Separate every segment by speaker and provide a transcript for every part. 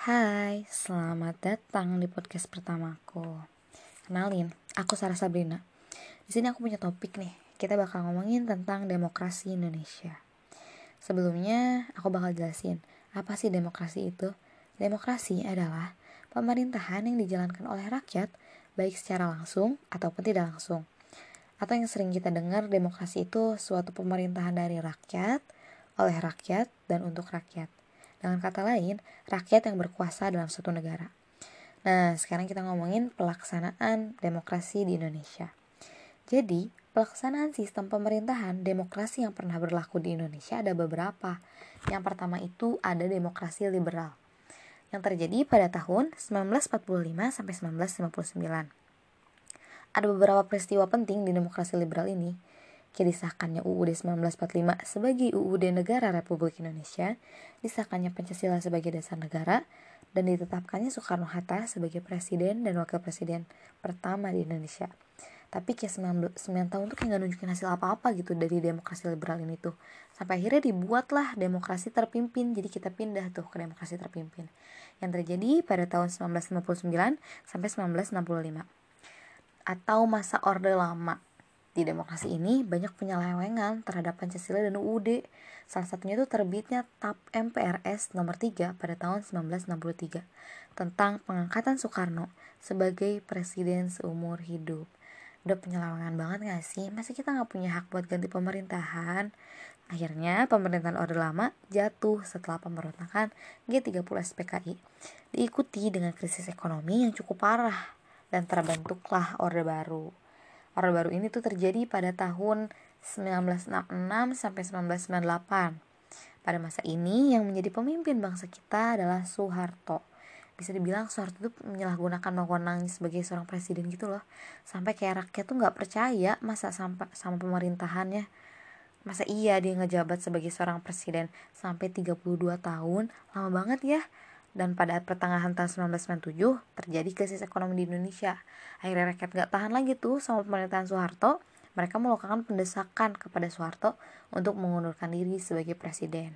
Speaker 1: Hai, selamat datang di podcast pertamaku. Kenalin, aku Sarah Sabrina. Di sini aku punya topik nih. Kita bakal ngomongin tentang demokrasi Indonesia. Sebelumnya, aku bakal jelasin apa sih demokrasi itu. Demokrasi adalah pemerintahan yang dijalankan oleh rakyat, baik secara langsung ataupun tidak langsung. Atau yang sering kita dengar, demokrasi itu suatu pemerintahan dari rakyat, oleh rakyat, dan untuk rakyat. Dengan kata lain, rakyat yang berkuasa dalam suatu negara. Nah, sekarang kita ngomongin pelaksanaan demokrasi di Indonesia. Jadi, pelaksanaan sistem pemerintahan demokrasi yang pernah berlaku di Indonesia ada beberapa. Yang pertama itu ada demokrasi liberal yang terjadi pada tahun 1945 sampai 1959. Ada beberapa peristiwa penting di demokrasi liberal ini disahkannya UUD 1945 sebagai UUD Negara Republik Indonesia, disahkannya Pancasila sebagai dasar negara, dan ditetapkannya Soekarno-Hatta sebagai presiden dan wakil presiden pertama di Indonesia. Tapi kayak 9, 9 tahun tuh kayak gak nunjukin hasil apa-apa gitu dari demokrasi liberal ini tuh. Sampai akhirnya dibuatlah demokrasi terpimpin, jadi kita pindah tuh ke demokrasi terpimpin. Yang terjadi pada tahun 1959 sampai 1965. Atau masa Orde Lama di demokrasi ini banyak penyelewengan terhadap Pancasila dan UUD. Salah satunya itu terbitnya TAP MPRS nomor 3 pada tahun 1963 tentang pengangkatan Soekarno sebagai presiden seumur hidup. Udah penyelewengan banget gak sih? Masa kita gak punya hak buat ganti pemerintahan? Akhirnya pemerintahan Orde Lama jatuh setelah pemberontakan G30 SPKI. Diikuti dengan krisis ekonomi yang cukup parah dan terbentuklah Orde Baru. Orde Baru ini tuh terjadi pada tahun 1966 sampai 1998. Pada masa ini yang menjadi pemimpin bangsa kita adalah Soeharto. Bisa dibilang Soeharto itu menyalahgunakan wewenangnya sebagai seorang presiden gitu loh. Sampai kayak rakyat tuh nggak percaya masa sama, sama pemerintahannya. Masa iya dia ngejabat sebagai seorang presiden sampai 32 tahun, lama banget ya dan pada pertengahan tahun 1997 terjadi krisis ekonomi di Indonesia. Akhirnya rakyat gak tahan lagi tuh sama pemerintahan Soeharto. Mereka melakukan pendesakan kepada Soeharto untuk mengundurkan diri sebagai presiden.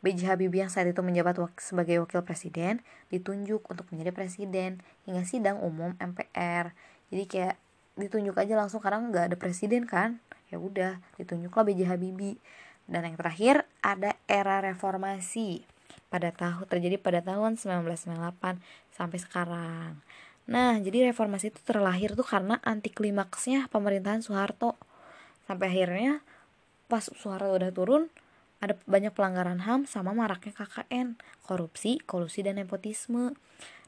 Speaker 1: B.J. Habibie yang saat itu menjabat sebagai wakil presiden ditunjuk untuk menjadi presiden hingga sidang umum MPR. Jadi kayak ditunjuk aja langsung karena nggak ada presiden kan. Ya udah ditunjuklah B.J. Habibie. Dan yang terakhir ada era reformasi pada tahun terjadi pada tahun 1998 sampai sekarang. Nah, jadi reformasi itu terlahir tuh karena anti klimaksnya pemerintahan Soeharto. Sampai akhirnya pas Soeharto udah turun, ada banyak pelanggaran HAM sama maraknya KKN, korupsi, kolusi dan nepotisme.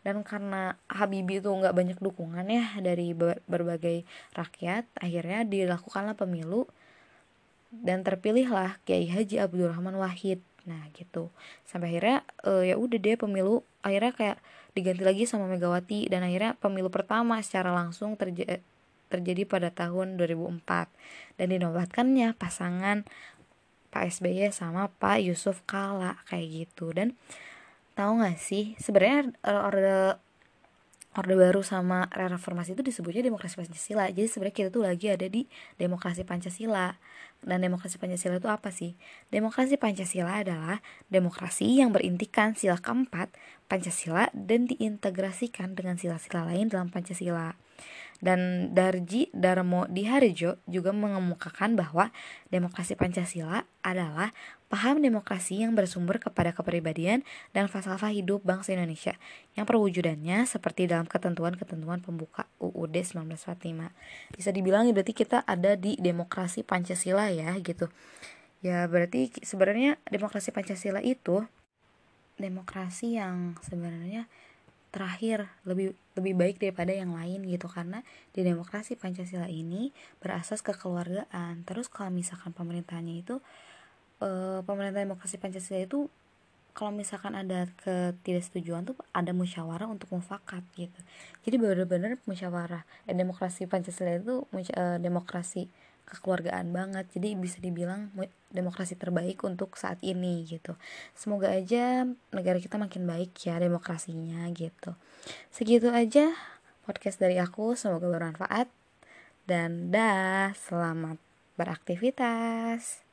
Speaker 1: Dan karena Habibie itu nggak banyak dukungan ya dari berbagai rakyat, akhirnya dilakukanlah pemilu dan terpilihlah Kiai Haji Abdurrahman Wahid nah gitu. Sampai akhirnya uh, ya udah deh pemilu akhirnya kayak diganti lagi sama Megawati dan akhirnya pemilu pertama secara langsung terja terjadi pada tahun 2004 dan dinobatkannya pasangan Pak SBY sama Pak Yusuf Kala kayak gitu. Dan tahu nggak sih sebenarnya uh, orde Baru sama reformasi itu disebutnya demokrasi Pancasila. Jadi sebenarnya kita tuh lagi ada di demokrasi Pancasila. Dan demokrasi Pancasila itu apa sih? Demokrasi Pancasila adalah demokrasi yang berintikan sila keempat Pancasila dan diintegrasikan dengan sila-sila lain dalam Pancasila. Dan Darji Darmo Diharjo juga mengemukakan bahwa demokrasi Pancasila adalah paham demokrasi yang bersumber kepada kepribadian dan falsafah hidup bangsa Indonesia yang perwujudannya seperti dalam ketentuan-ketentuan pembuka UUD 1945. Bisa dibilang berarti kita ada di demokrasi Pancasila ya gitu. Ya berarti sebenarnya demokrasi Pancasila itu demokrasi yang sebenarnya terakhir lebih lebih baik daripada yang lain gitu. Karena di demokrasi Pancasila ini berasas kekeluargaan. Terus kalau misalkan pemerintahannya itu e, pemerintah demokrasi Pancasila itu kalau misalkan ada ketidaksetujuan tuh ada musyawarah untuk mufakat gitu. Jadi benar-benar musyawarah eh, demokrasi Pancasila itu e, demokrasi kekeluargaan banget. Jadi bisa dibilang demokrasi terbaik untuk saat ini gitu. Semoga aja negara kita makin baik ya demokrasinya gitu. Segitu aja podcast dari aku semoga bermanfaat. Dan dah selamat beraktivitas